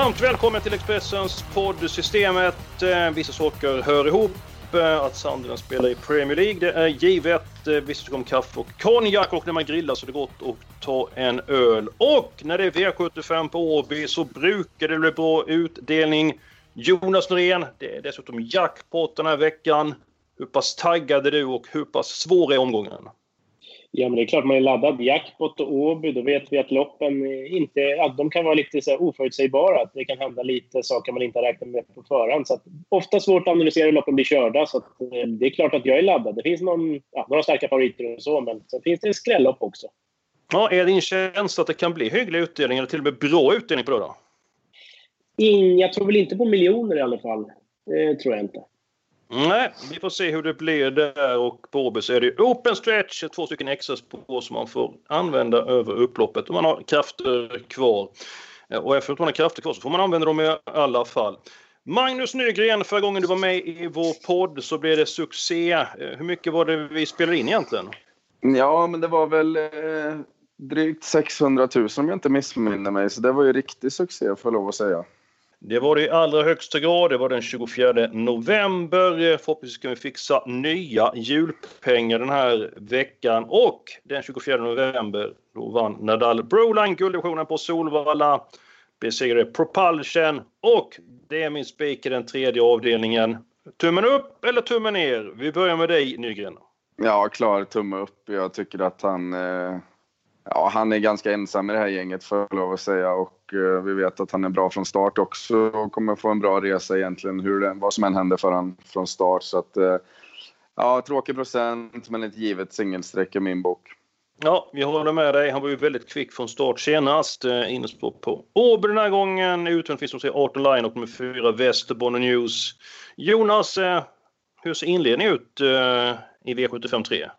Varmt välkommen till Expressens podd Systemet. Eh, Vissa saker hör ihop. Eh, att Sunderland spelar i Premier League, det är givet. Eh, Vissa tycker om kaffe och konjak och när man grillar så är det gott att ta en öl. Och när det är V75 på Åby så brukar det bli bra utdelning. Jonas Norén, det är dessutom jackpot den här veckan. Hur pass taggad är du och hur pass svår är omgången? Ja, men det är klart man är laddad. Jackpot och Åby, då vet vi att loppen inte... Ja, de kan vara lite så här oförutsägbara. Att det kan hända lite saker man inte har räknat med på förhand. Så att, ofta svårt att analysera hur loppen blir körda. Så att, eh, det är klart att jag är laddad. Det finns någon, ja, några starka favoriter och så, men sen finns det skrällopp också. Ja, är din känsla att det kan bli hygglig utdelning eller till och med bra utdelning på lördag? In, jag tror väl inte på miljoner i alla fall. Det tror jag inte. Nej, vi får se hur det blir där och på Åby så är det open stretch, två stycken extra spår som man får använda över upploppet om man har krafter kvar. Eh, och efter att man har krafter kvar så får man använda dem i alla fall. Magnus Nygren, förra gången du var med i vår podd så blev det succé. Eh, hur mycket var det vi spelade in egentligen? Ja, men det var väl eh, drygt 600 000 om jag inte missminner mig. Så det var ju riktig succé får jag lov att säga. Det var det i allra högsta grad. Det var den 24 november. Eh, förhoppningsvis kan vi fixa nya julpengar den här veckan. Och den 24 november då vann Nadal Broline gulddivisionen på Solvalla. Besegrade Propulsion. Och det är min spik i den tredje avdelningen. Tummen upp eller tummen ner? Vi börjar med dig Nygren. Ja, klar tumme upp. Jag tycker att han... Eh, ja, han är ganska ensam i det här gänget får jag lov att säga. Och eh, vi vet att han är bra från start också och kommer få en bra resa egentligen hur det, vad som än händer för han från start. Så att, eh, ja, tråkig procent men ett givet singelsträck i min bok. Ja, vi håller med dig. Han var ju väldigt kvick från start senast. Eh, Innespår på Åby den här gången. Utvänt finns som säger 18 line och nummer 4 Västerbotten News. Jonas, eh, hur ser inledningen ut eh, i V75 3?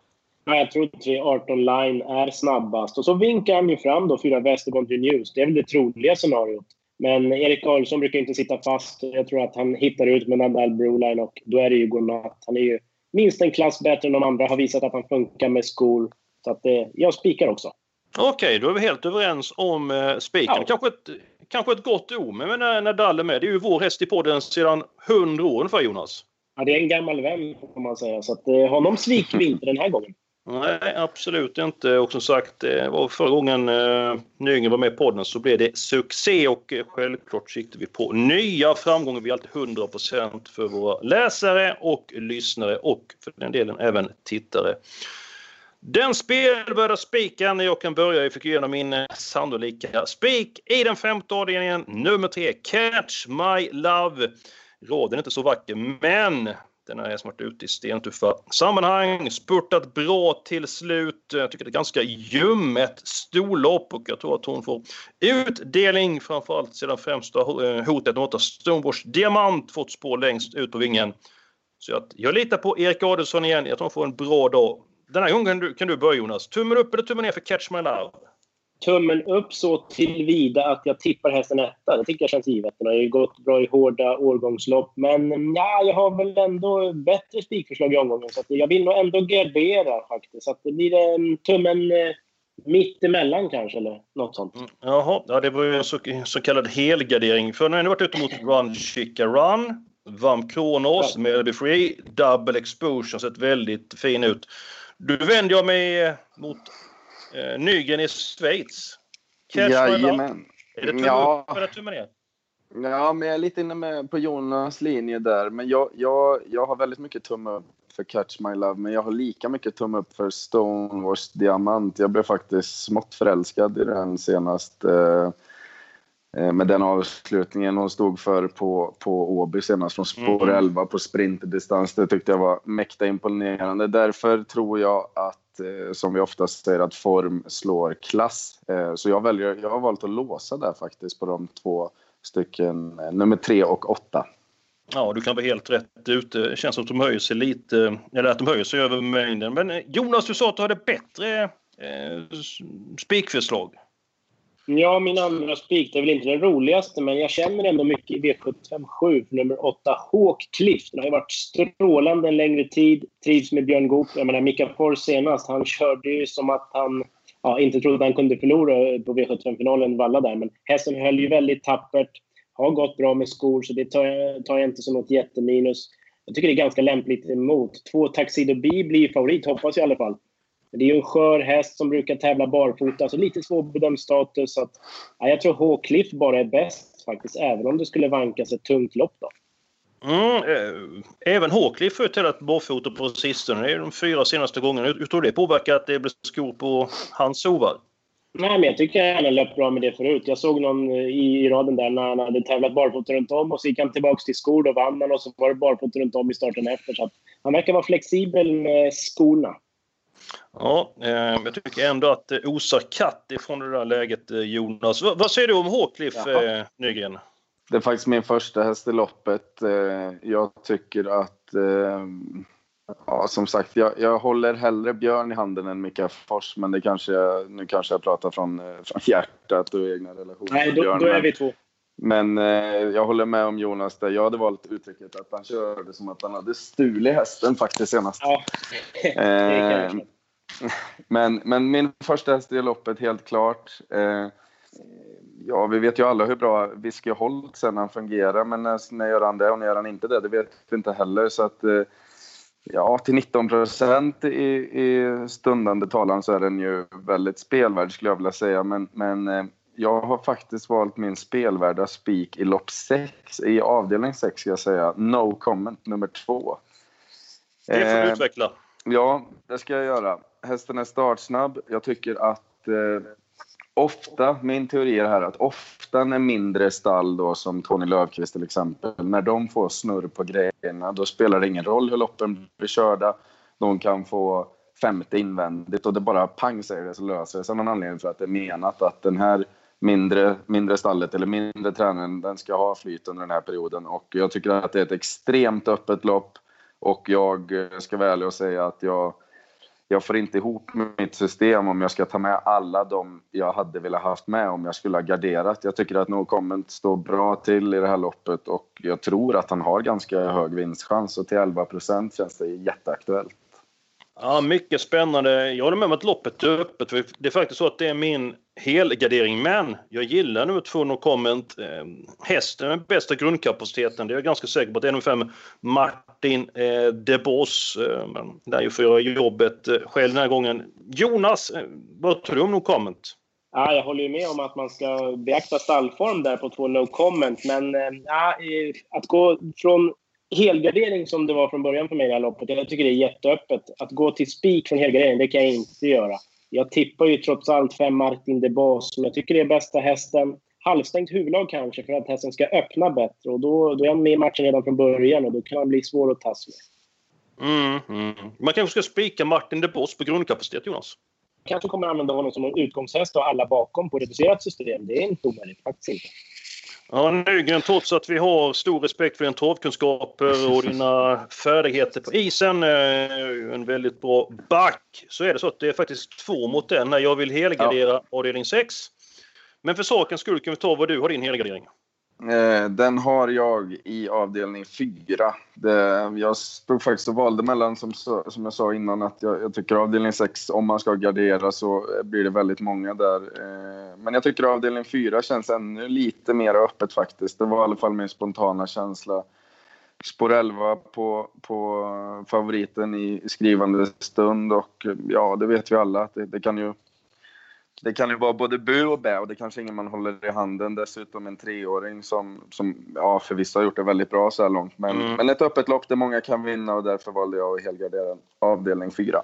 Ja, jag tror 3.18 line är snabbast. Och så vinkar han ju fram då fyra Västerbotten News. Det är väl det troliga scenariot. Men Erik Karlsson brukar inte sitta fast. Jag tror att han hittar ut med Nadal Broline och då är det ju godnatt. Han är ju minst en klass bättre än de andra. Har visat att han funkar med skor. Så att eh, jag spikar också. Okej, då är vi helt överens om eh, spiken. Ja. Kanske, ett, kanske ett gott ord, men när Nadal är med. Det är ju vår häst i podden sedan 100 år ungefär, Jonas. Ja, det är en gammal vän får man säga. Så att, eh, honom sviker vi inte den här gången. Nej, absolut inte. Och som sagt, det var förra gången eh, Nygren var med i podden så blev det succé och eh, självklart siktar vi på nya framgångar. Vi är alltid 100% för våra läsare och lyssnare och för den delen även tittare. Den spelvärda spiken jag kan börja. Jag fick igenom min sannolika spik i den femte avdelningen. Nummer tre, Catch My Love. Raden är inte så vacker, men den har som varit ute i stentuffa sammanhang. Spurtat bra till slut. Jag tycker det är ganska ljummet storlopp och jag tror att hon får utdelning framförallt sedan främsta eh, hotet mot Stonewatch Diamant fått spår längst ut på vingen. Så att jag litar på Erik Adelsson igen. Jag tror han får en bra dag. Den här gången kan du, kan du börja Jonas. Tummen upp eller tummen ner för Catch My Love? Tummen upp så tillvida att jag tippar hästen etta. Det tycker jag känns givet. Den har ju gått bra i hårda årgångslopp. Men ja, jag har väl ändå bättre spikförslag i omgången. Så jag vill nog ändå gardera faktiskt. Så att det blir en tummen eh, mitt emellan kanske, eller något sånt. Mm, Jaha, ja, det var ju en så, så kallad helgardering. För nu har ni varit ute mot Run Chica Run, Vamp Kronos, Ja. Melody Free, Double Exposure, sett väldigt fin ut. Du vänder jag mig eh, mot eh, Nygren i Schweiz. Love. Jajamän. Är det tumme Ja. upp eller tumme ner? Ja, men jag är lite inne med på Jonas linje där. Men jag, jag, jag har väldigt mycket tumme upp för Catch My Love, men jag har lika mycket tumme upp för Stonewatch Diamant. Jag blev faktiskt smått förälskad i den senast. Eh, eh, med den avslutningen hon stod för på, på Åby senast från spår Mm. 11 på sprintdistans. Det tyckte jag var mäkta imponerande. Därför tror jag att, Eh, som vi oftast säger, att form slår klass. Eh, så jag, väljer, jag har valt att låsa där faktiskt på de två stycken, eh, nummer tre och åtta. Ja, du kan vara helt rätt ute. Det känns som att de höjer sig lite, eller att de höjer sig över mängden. Men Jonas, du sa att du hade bättre eh, spikförslag. Ja, min andra spik, det är väl inte den roligaste, men jag känner ändå mycket i V757 för nummer 8, Hawkcliff. Den har ju varit strålande en längre tid, trivs med Björn Goop. Jag menar, Mika Fors senast, han körde ju som att han ja, inte trodde att han kunde förlora på V75-finalen Valla där, men hästen höll ju väldigt tappert, har gått bra med skor, så det tar jag, tar jag inte som något jätteminus. Jag tycker det är ganska lämpligt emot. Två Taxido B blir ju favorit, hoppas jag i alla fall. Men det är ju en skör häst som brukar tävla barfota, så lite svårbedömd status. Så att, ja, jag tror H-Cliff bara är bäst faktiskt, även om det skulle vankas ett tungt lopp. Då. Mm, eh, även Håkliff har ju tävlat barfota på sistone. Det är de fyra senaste gångerna. Hur tror du det påverkar att det blir skor på hans hovar? Nej, men jag tycker han har löpt bra med det förut. Jag såg någon i, i raden där när han hade tävlat barfota runt om och så gick han tillbaka till skor, då vann han och så var det barfota runt om i starten efter. Så att han verkar vara flexibel med skorna. Ja, eh, jag tycker ändå att det osar katt ifrån det där läget, eh, Jonas. Va, vad säger du om Håkliff, Jaha. eh, Nygren? Det är faktiskt min första häst i loppet. Eh, Jag tycker att... eh, Ja, som sagt, jag, jag håller hellre Björn i handen än Mika Fors, men det kanske, nu kanske jag pratar från, eh, från hjärtat och egna relationer Nej, då, Björn. då är men- vi två. Men eh, jag håller med om Jonas där. Jag hade valt uttrycket att han körde som att han hade stulit hästen faktiskt senast. Ja, det kan jag Eh. Men, men min första häst i loppet, helt klart. Eh, ja, vi vet ju alla hur bra Whisky Holt sen han fungerar, men när, när gör han det och när gör han inte det? Det vet vi inte heller. Så att, eh, ja, till 19 procent i, i stundande talan så är den ju väldigt spelvärd skulle jag vilja säga. Men, men eh, jag har faktiskt valt min spelvärda spik i lopp 6, i avdelning 6 ska jag säga. No comment nummer 2. Det får du Eh, utveckla. Ja, det ska jag göra. Hästen är startsnabb. Jag tycker att eh, ofta, min teori är här att ofta när mindre stall då som Tony Löfqvist till exempel, när de får snurr på grejerna, då spelar det ingen roll hur loppen blir körda. De kan få femte invändigt och det bara pang säger det så löser det sig av någon anledning för att det är menat att den här mindre, mindre stallet eller mindre tränaren, den ska ha flyt under den här perioden och jag tycker att det är ett extremt öppet lopp och jag eh, ska vara ärlig och säga att jag, jag får inte ihop mitt system om jag ska ta med alla de jag hade velat haft med om jag skulle ha garderat. Jag tycker att No Comment står bra till i det här loppet och jag tror att han har ganska hög vinstchans och till 11 procent känns det jätteaktuellt. Ja, mycket spännande. Jag håller med om att loppet är öppet. för Det är faktiskt så att det är min helgardering. Men jag gillar nummer två No comment. Ehm, hästen med bästa grundkapaciteten. Det är jag ganska säker på. att Det är nummer fem Martin eh, De Boss. Eh, där ju får göra jobbet eh, själv den här gången. Jonas, eh, vad tror du om No comment? Ja, jag håller ju med om att man ska beakta stallform där på två no comment. Men eh, ja, eh, att gå från helgardering som det var från början för mig i det här loppet, jag tycker det är jätteöppet. Att gå till spik från helgardering, det kan jag inte göra. Jag tippar ju trots allt fem Martin de Bas, som jag tycker är bästa hästen. Halvstängt huvudlag kanske, för att hästen ska öppna bättre. Och då, då är han med i matchen redan från början och då kan han bli svår att tas med. Mm, mm. Man kanske ska spika Martin De Boss på grundkapacitet, Jonas? Kanske kommer använda honom som en utgångshäst och alla bakom på reducerat system. Det är inte omöjligt, faktiskt inte. Ja, Nygren, trots att vi har stor respekt för dina torvkunskaper och dina färdigheter på isen, eh, en väldigt bra back, så är det så att det är faktiskt två mot en när jag vill helgardera avdelning 6. Men för sakens skull kan vi ta vad du har din helgardering. Eh, den har jag i avdelning 4. Det, jag stod faktiskt och valde mellan, som, som jag sa innan, att jag, jag tycker avdelning 6, om man ska gardera så blir det väldigt många där. Eh, men jag tycker avdelning 4 känns ännu lite mer öppet faktiskt. Det var i alla fall min spontana känsla. Spår 11 på, på favoriten i, skrivande stund och ja, det vet vi alla att det, det kan ju det kan ju vara både bu och bä och det kanske ingen man håller i handen. Dessutom en treåring som, som ja, förvisso har gjort det väldigt bra så här långt. Men, Mm. men ett öppet lopp där många kan vinna och därför valde jag att helgardera avdelning 4.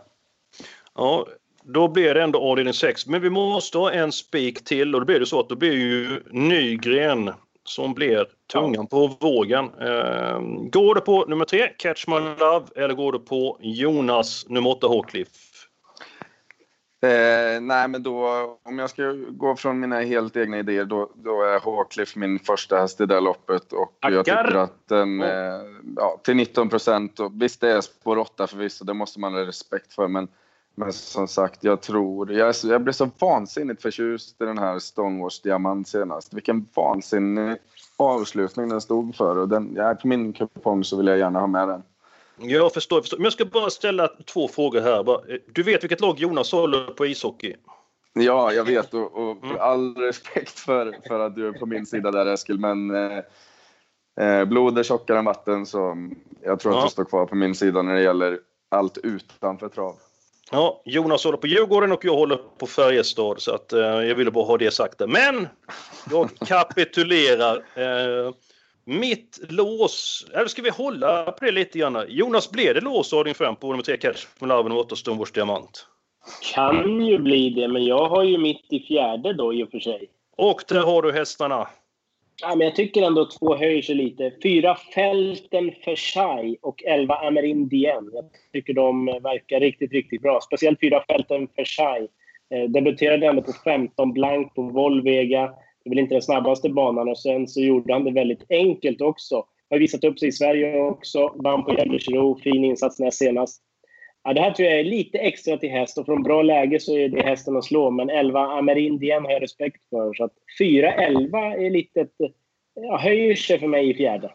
Ja, Då blir det ändå avdelning 6. Men vi måste ha en spik till och då blir det så att då blir ju Nygren som blir tungan på vågen. Eh, går det på nummer 3, Catch My Love, eller går det på Jonas nummer 8, Hawcliffe? Eh, nej, men då om jag ska gå från mina helt egna idéer då, då är Hawcliffe min första häst i det loppet och Tackar. jag tycker att den eh, ja, till 19 procent, visst det är spår 8 förvisso, det måste man ha respekt för men, men som sagt jag tror, jag, så- jag blev så vansinnigt förtjust i den här Stonewash Diamant senast. Vilken vansinnig avslutning den stod för och den, ja, på min kupong så vill jag gärna ha med den. Jag förstår, jag förstår. Men jag ska bara ställa två frågor här. Du vet vilket lag Jonas håller på ishockey? Ja, jag vet och, och all respekt för, för att du är på min sida där Eskil, men eh, eh, blod är tjockare än vatten så jag tror Ja. att du står kvar på min sida när det gäller allt utanför trav. Ja, Jonas håller på Djurgården och jag håller på Färjestad. Så att, eh, jag ville bara ha det sagt. Där. Men jag kapitulerar. Eh, mitt lås, eller ska vi hålla på det lite grann? Jonas, blev det lås avdelning 5 på nummer 3 Catch med Larven och 8 Stonewars Diamant? Kan ju bli det, men jag har ju mitt i fjärde då i och för sig. Och där har du hästarna. Ja, men jag tycker ändå två höjer sig lite. Fyra Fälten Versailles och elva Amerindienne. Jag tycker de verkar riktigt, riktigt bra. Speciellt fyra Fälten Versailles. Eh, debuterade ändå på 15 blank på Volvega. Det är väl inte den snabbaste banan. Och sen så gjorde han det väldigt enkelt också. Har visat upp sig i Sverige också. Vann på Jägersro. Fin insats näst senast. Ja, det här tror jag är lite extra till häst och från bra läge så är det hästen att slå. Men 11 Amerindien har jag respekt för. Så att 4-11 är lite... ett- Ja, höjer sig för mig i fjärde.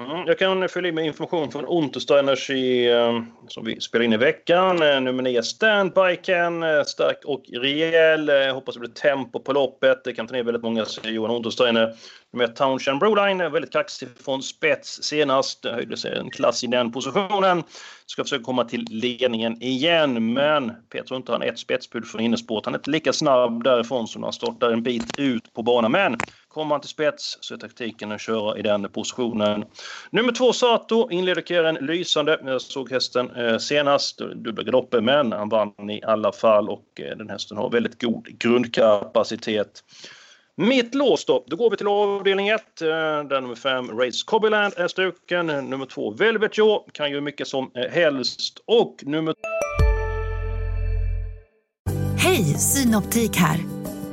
Mm, jag kan fylla i med information från Untersteiners i, eh, som vi spelar in i veckan. Eh, nummer 9 Standbiken, eh, stark och rejäl. Hoppas det blir tempo på loppet. Det kan ta ner väldigt många, säger Johan Untersteiner. Nummer 1 Townshend Broline, väldigt kaxig från spets senast. Höjde sig en klass i den positionen. Ska försöka komma till ledningen igen, men Peter inte han ett spetsbud från innerspåret. Han är inte lika snabb därifrån som när han startar en bit ut på banan. Men kommer han till spets så är taktiken att köra i den positionen. Nummer två Sato inleder karriären lysande. Jag såg hästen eh, senast, dubbla galopper, men han vann i alla fall och eh, den hästen har väldigt god grundkapacitet. Mitt lås då, då går vi till avdelning 1. Eh, där nummer 5 Race Cobbyland är struken. Nummer 2 Velvet Jaw kan ju mycket som eh, helst. Och nummer Hej, Synoptik här.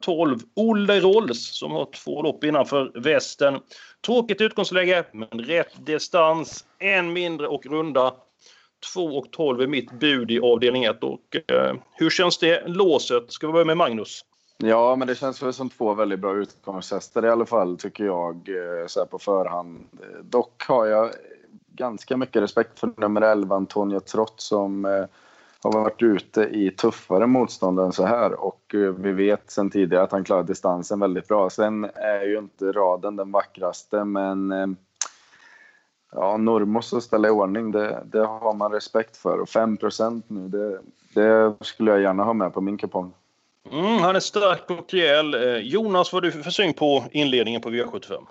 12 Olle Rolls som har två lopp innanför västen. Tråkigt utgångsläge, men rätt distans. En mindre och runda. 2 och 12 är mitt bud i avdelning 1. Och, eh, hur känns det låset? Ska vi börja med Magnus? Ja, men det känns väl som två väldigt bra utgångshästar i alla fall, tycker jag, eh, så här på förhand. Eh, dock har jag ganska mycket respekt för nummer 11, Antonio Trott, som eh, har varit ute i tuffare motstånd än så här. Och eh, vi vet sedan tidigare att han klarar distansen väldigt bra. Sen är ju inte raden den vackraste, men eh, ja, Normos att ställa i ordning, det, det har man respekt för. Och 5% nu, det, det skulle jag gärna ha med på min kupong. Mm, han är stark och rejäl. Eh, Jonas, vad har du för syn på inledningen på V75?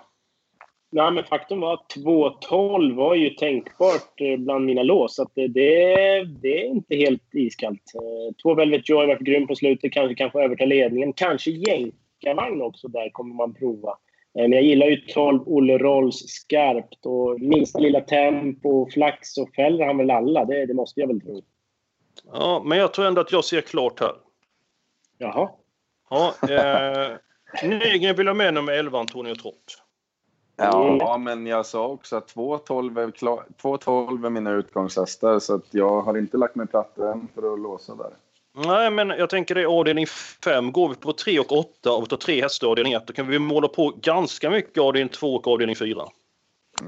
Nej, men faktum var att 2.12 var ju tänkbart eh, bland mina lås. Så det, det, är inte helt iskallt. Eh, Två Velvet Joy var för grym på slutet. Kanske kan få överta ledningen. Kanske jänkarvagn också där kommer man prova. Eh, Men jag gillar ju 12 Olle Rolls skarpt. Och minsta lilla tempo, flax och fäller han väl alla. Det, det måste jag väl tro. Ja, men jag tror ändå att jag ser klart här. Jaha. Ja, eh, Nygren vill ha med nummer 11, Antonio Trott. Ja, men jag sa också att 2.12 är, klar, 2.12 är mina utgångshästar så att jag har inte lagt mig platt än för att låsa där. Nej, men jag tänker det är avdelning 5. Går vi på 3 och 8 och tar tre hästar i avdelning 1, då kan vi måla på ganska mycket avdelning 2 och avdelning 4.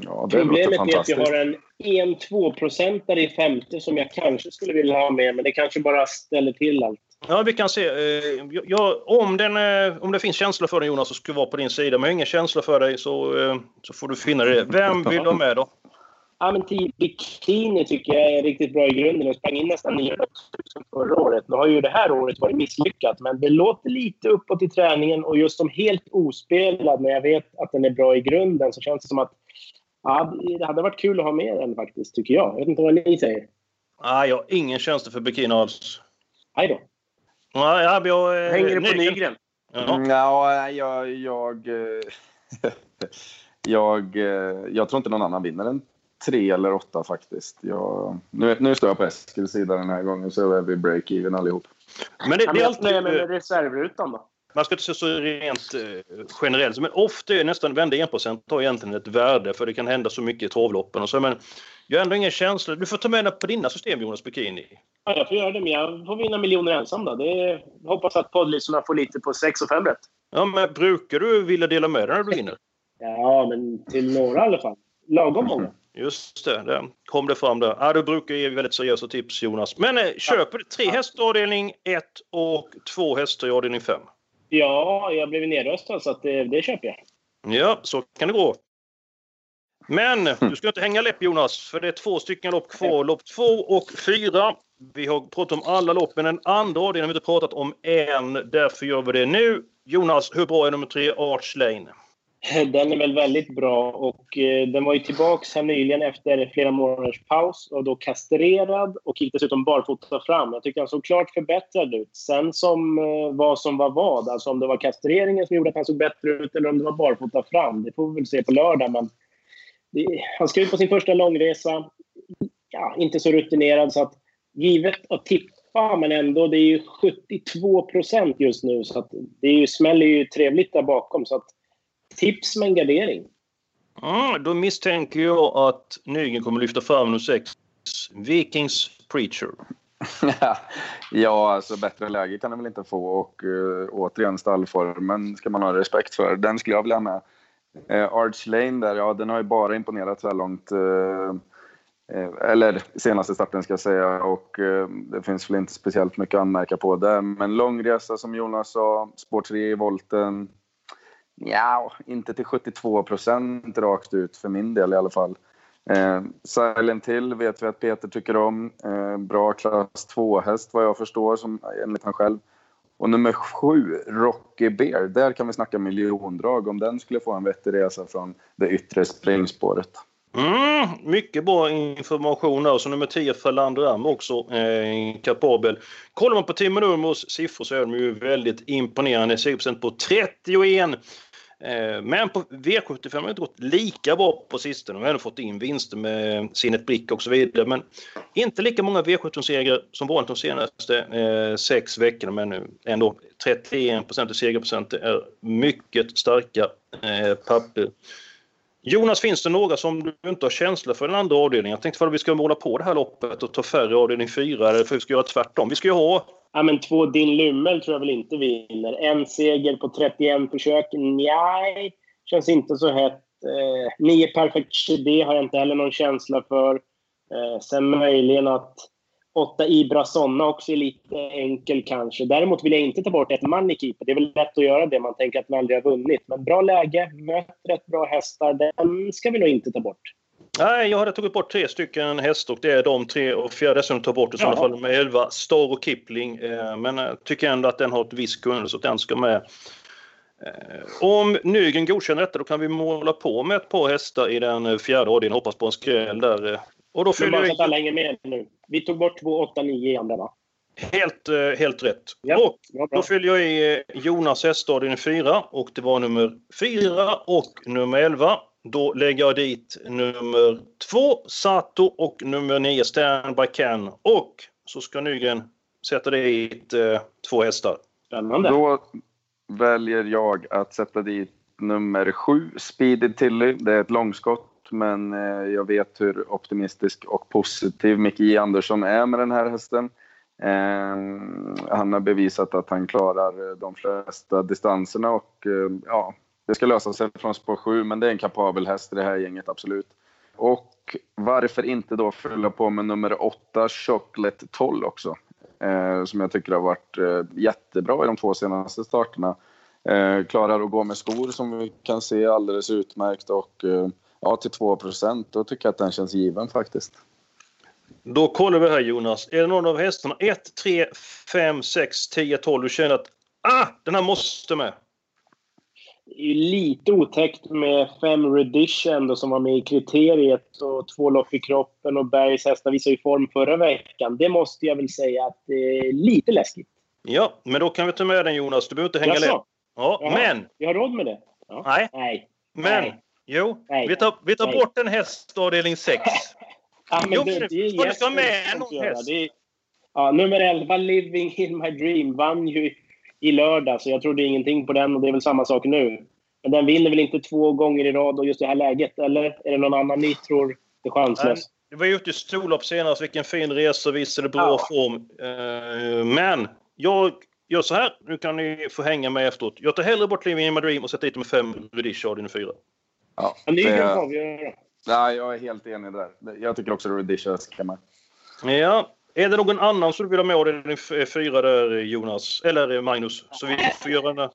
Ja, det Problemet är att jag har en 1-2-procentare i femte som jag kanske skulle vilja ha med, men det kanske bara ställer till allt. Ja, vi kan se. Eh, ja, om, den, eh, om det finns känsla för dig Jonas så ska jag vara på din sida. Men jag har ingen känsla för dig så, eh, så får du finna det. Vem vill du ha med då? Ja, men Team Bikini tycker jag är riktigt bra i grunden och sprang in nästan 900 000 förra året. Nu har ju det här året varit misslyckat, men det låter lite uppåt i träningen och just som helt ospelad när jag vet att den är bra i grunden så känns det som att ja, det hade varit kul att ha med den faktiskt, tycker jag. Jag vet inte vad ni säger. Ah, jag har ingen känsla för bikini alls. Hej då. Ja, jag, eh, Hänger det på Nygren? Ja. Mm, Ja, jag... Jag, eh, jag, eh, jag tror inte någon annan vinner än tre eller åtta faktiskt. Jag, nu, nu står jag på Eskils sida den här gången så är vi break-even allihop. Men det, det är men alltid... jag med reservrutan då. Man ska inte se så rent eh, generellt, men ofta är nästan vända 1 har egentligen ett värde för det kan hända så mycket i travloppen och så. Men jag har ändå ingen känsla. Du får ta med det på dina system Jonas Bikini. Ja, jag får göra det, men jag får vinna miljoner ensam då. Det hoppas att poddlyssnarna får lite på 6 och 5 rätt. Ja, men brukar du vilja dela med dig när du vinner? Ja, men till några i alla fall. Lagom många. Just det, där kom det fram där. Ja, du brukar ge väldigt seriösa tips Jonas. Men eh, köper du tre hästar i avdelning 1 och två hästar i avdelning 5? Ja, jag blev nedröstad så att det, det köper jag. Ja, så kan det gå. Men du ska inte hänga läpp Jonas, för det är två stycken lopp kvar. Lopp två och fyra. Vi har pratat om alla lopp, men den andra avdelningen har vi inte pratat om än. Därför gör vi det nu. Jonas, hur bra är nummer tre, Arch Lane? Den är väl väldigt bra och eh, den var ju tillbaks här nyligen efter flera månaders paus och då kastrerad och gick dessutom barfota fram. Jag tycker han såg klart förbättrad ut. Sen som eh, vad som var vad, alltså om det var kastreringen som gjorde att han såg bättre ut eller om det var barfota fram, det får vi väl se på lördag. Men det, han ska ut på sin första långresa. Ja, inte så rutinerad så att givet att tippa men ändå, det är ju 72 procent just nu så att det är ju, smäller ju trevligt där bakom. Så att Tips med en gardering. Mm, då misstänker jag att Nygren kommer lyfta fram nummer 6, Vikings Preacher. ja, alltså bättre läge kan den väl inte få och uh, återigen stallformen ska man ha respekt för. Den skulle jag vilja ha med. Uh, Arch Lane där, ja den har ju bara imponerat så här långt. Uh, eller senaste starten ska jag säga och det finns väl inte speciellt mycket att anmärka på där. Men långresa som Jonas sa, spår 3 i volten. Ja, inte till 72 procent rakt ut för min del i alla fall. Eh, Silent Hill vet vi att Peter tycker om. Eh, bra klass 2-häst vad jag förstår, som, enligt han själv. Och nummer sju, Rocky Bear, där kan vi snacka miljondrag om den skulle få en vettig resa från det yttre springspåret. Mm, mycket bra information där. Så nummer 10, Falander Am också eh, kapabel. Kollar man på Timo Nurmos siffror så är de ju väldigt imponerande. 6% på 31. Eh, men på V75 har det inte gått lika bra på sistone. De har ändå fått in vinster med Sinnet Blick och så vidare. Men inte lika många V17-segrar som vanligt de senaste eh, sex veckorna. Men ändå 31 procent i segerprocent. Det är mycket starka eh, papper. Jonas, finns det några som du inte har känsla för i den andra avdelningen? Jag tänkte att vi ska måla på det här loppet och ta färre avdelning fyra, eller för vi ska göra tvärtom. Vi ska ju ha... Ja, men två Din Lummel tror jag väl inte vinner. En seger på 31 försök? Nej, känns inte så hett. Eh, nio Perfect CD har jag inte heller någon känsla för. Eh, sen möjligen att åtta Ibra Sonna också är lite enkel kanske. Däremot vill jag inte ta bort ett Moneykeeper. Det är väl lätt att göra det. Man tänker att man aldrig har vunnit. Men bra läge, mött rätt bra hästar. Den ska vi nog inte ta bort. Nej, jag hade tagit bort tre stycken hästar och det är de tre och fjärde som tar bort i sådana fall med 11. Star och Kipling. Eh, men jag tycker ändå att den har ett visst kunnande så den ska med. Eh, om Nygren godkänner detta då kan vi måla på med ett par hästar i den fjärde avdelningen. Hoppas på en skräll där. Och då fyller bara så att alla hänger med nu. Vi tog bort 2, 8, 9 i andra va? Helt, helt rätt. Ja, och då fyller jag i Jonas häststadion 4 och det var nummer 4 och nummer 11. Då lägger jag dit nummer 2 Sato och nummer 9 Standby Can. Och så ska Nygren sätta dit eh, två hästar. Spännande. Då väljer jag att sätta dit nummer 7 Speedy Tilly. Det är ett långskott men eh, jag vet hur optimistisk och positiv Micke J Andersson är med den här hästen. Eh, han har bevisat att han klarar eh, de flesta distanserna och ja, det ska lösa sig från spår 7, men det är en kapabel häst i det här gänget, absolut. Och varför inte då fylla på med nummer 8, Chocolate 12 också. Eh, som jag tycker har varit eh, jättebra i de två senaste starterna. Eh, klarar att gå med skor som vi kan se alldeles utmärkt och eh, ja, till 2% Då tycker jag att den känns given faktiskt. Då kollar vi här Jonas. Är det någon av hästarna 1, 3, 5, 6, 10, 12 du känner att ah, den här måste med? Det är lite otäckt med fem Redition då, som var med i kriteriet och två lopp i kroppen och Bergs hästar visade ju form förra veckan. Det måste jag väl säga att det är lite läskigt. Ja, men då kan vi ta med den Jonas. Du behöver inte hänga lätt. Ja, Jaha, men... Vi har råd med det? Ja. Nej. Nej. Men, Nej. Jo, Nej. vi tar, vi tar Nej. bort en häst avdelning 6. Ja, Jo, det, det är du ska med någon göra. häst? Är, ja, nummer 11, Living in my dream, vann ju i lördag, så jag trodde ingenting på den och det är väl samma sak nu. Men den vinner väl inte två gånger i rad och just det här läget, eller? Är det någon annan ni tror är chanslös? Det var ju ute i storlopp senast. Vilken fin resa. Visade bra Ja. form. Eh, Men jag gör så här. Nu kan ni få hänga med efteråt. Jag tar hellre bort Living in my dream och sätter dit med fem Redish avdelning 4. Ja, Men det det- kan få avgöra. Nej, jag är helt enig där. Jag tycker också att Rudisha ska med. Ja. Är det någon annan som du vill ha med avdelning 4 där Jonas? Eller eh, Magnus? Så vi får göra en... Jag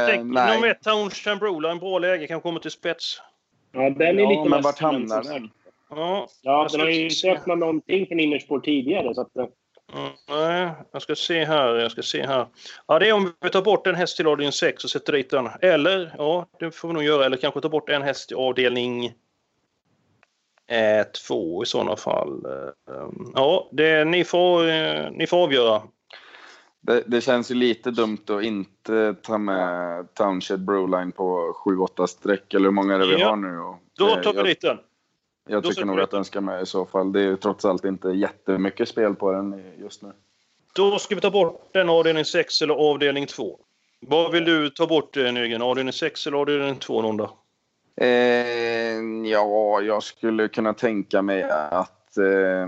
Eh, tänker, nej. nummer ett, Townshend Brola, en bra läge, kan komma till spets. Ja, den är Ja, lite men vart hamnar den? Ja, Ja, den har ju inte öppnat någonting från innerspår tidigare. Så att, eh, Nej, jag ska se här. Jag ska se här. Ja, det är om vi tar bort en häst till avdelning 6 och sätter dit den. Eller, ja, det får vi nog göra. Eller kanske ta bort en häst till avdelning 2 i sådana fall. Eh, Ja, det, ni, får, eh, ni får avgöra. Det, det känns ju lite dumt att inte ta med Townshend Broline på 7-8 streck, eller hur många det vi Ja. har nu? Och, Då eh, tar vi jag, dit den. Jag Då tycker nog att den ska med i så fall. Det är ju trots allt inte jättemycket spel på den just nu. Då ska vi ta bort den avdelning 6 eller avdelning 2. Vad vill du ta bort eh, Nygren? Avdelning 6 eller avdelning 2 någon dag? Eh, ja, jag skulle kunna tänka mig att eh,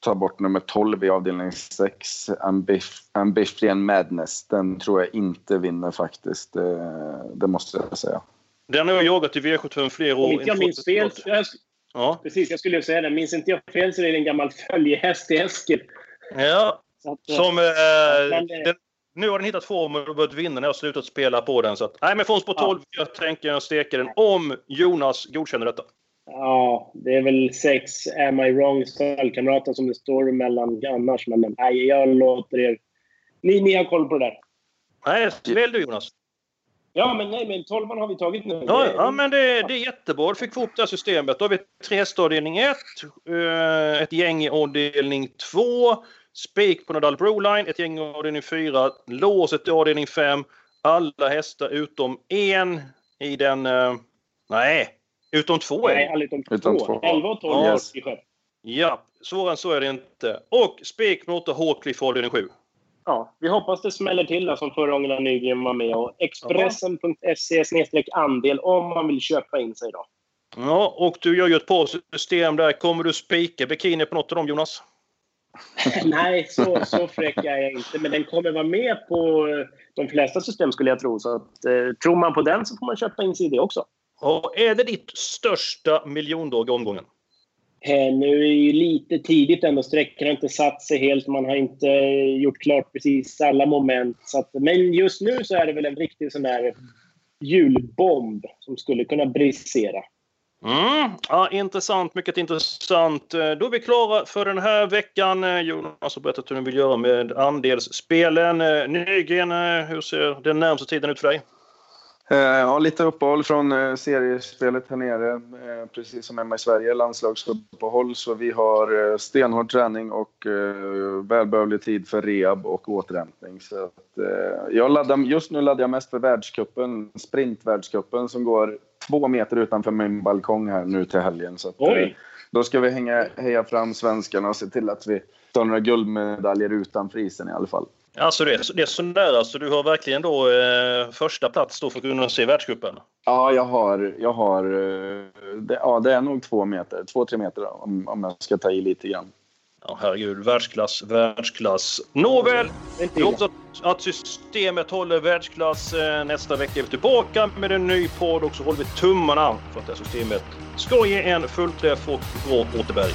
ta bort nummer 12 i avdelning 6, Ambif- Ambition Madness. Den tror jag inte vinner faktiskt. Eh, det måste jag säga. Den har jag jagat i V75 flera år. om inte jag minns fel, Ja. precis, jag skulle säga det. Minns inte jag fel så är det en gammal följehäst till Eskil. Ja, att, eh, som... Eh, men, eh, den, nu har den hittat formen och börjat vinna när jag slutat spela på den. Så att, nej, men från spår 12 jag tänker jag steka den om Jonas godkänner detta. Ja, det är väl sex Am I wrong stallkamrater som det står mellan annars. Men men, nej, jag låter er... Ni, ni har koll på det där. Nej, väl du Jonas. Ja, men nej, men tolvan har vi tagit nu. Ja, Det- ja men det, det är jättebra. Du fick upp det här systemet. Då har vi tre hästar avdelning 1, ett gäng i avdelning 2, spik på Nadal Broline, ett gäng i avdelning 4, låset i avdelning 5, alla hästar utom en i den... eh, nej, utom två är Nej, alla utom, Utom två. två. 11 och 12 Yes. i själv. Ja, svårare än så är det inte. Och spik 8, Håkliff avdelning 7. Ja, vi hoppas det smäller till då, som förra gången när Nygren var med. Och Expressen.se andel om man vill köpa in sig då. Ja, och du gör ju ett par system där. Kommer du spika bikini på något av dem, Jonas? Nej, så, så fräck är jag inte. Men den kommer vara med på eh, de flesta system skulle jag tro. Så att, eh, tror man på den så får man köpa in sig i det också. Och är det ditt största miljondag i omgången? Eh, nu är det ju lite tidigt ändå. Sträckan har inte satt sig helt. Man har inte gjort klart precis alla moment. Så att, men just nu så är det väl en riktig sån där julbomb som skulle kunna brisera. Mm. Ja, intressant, mycket intressant. Eh, då är vi klara för den här veckan. Eh, Jonas har berättat hur du vill göra med andelsspelen. Nygren, hur ser den närmaste tiden ut för dig? Eh, ja, lite uppehåll från eh, seriespelet här nere. Eh, precis som hemma i Sverige, landslagsuppehåll. Så vi har stenhård träning och eh, välbehövlig tid för rehab och återhämtning. Så jag laddar, just nu laddar jag mest för världscupen, sprintvärldscupen som går två meter utanför min balkong här nu till helgen. Så Oj! då ska vi hänga, heja fram svenskarna och se till att vi tar några guldmedaljer utanför isen i alla fall. Alltså det, är- det är så nära, så du har verkligen då eh, första plats då för att kunna se världscupen? Ja, jag har... Jag har eh, det, ja, det är nog två meter. Två, tre meter om, om jag ska ta i lite grann. Ja, herregud. Världsklass, världsklass. Nåväl! Jag hoppas att att systemet håller världsklass. Eh, nästa vecka är vi tillbaka med en ny podd och så håller vi tummarna för att det här systemet ska ge en fullträff och bra återbäring.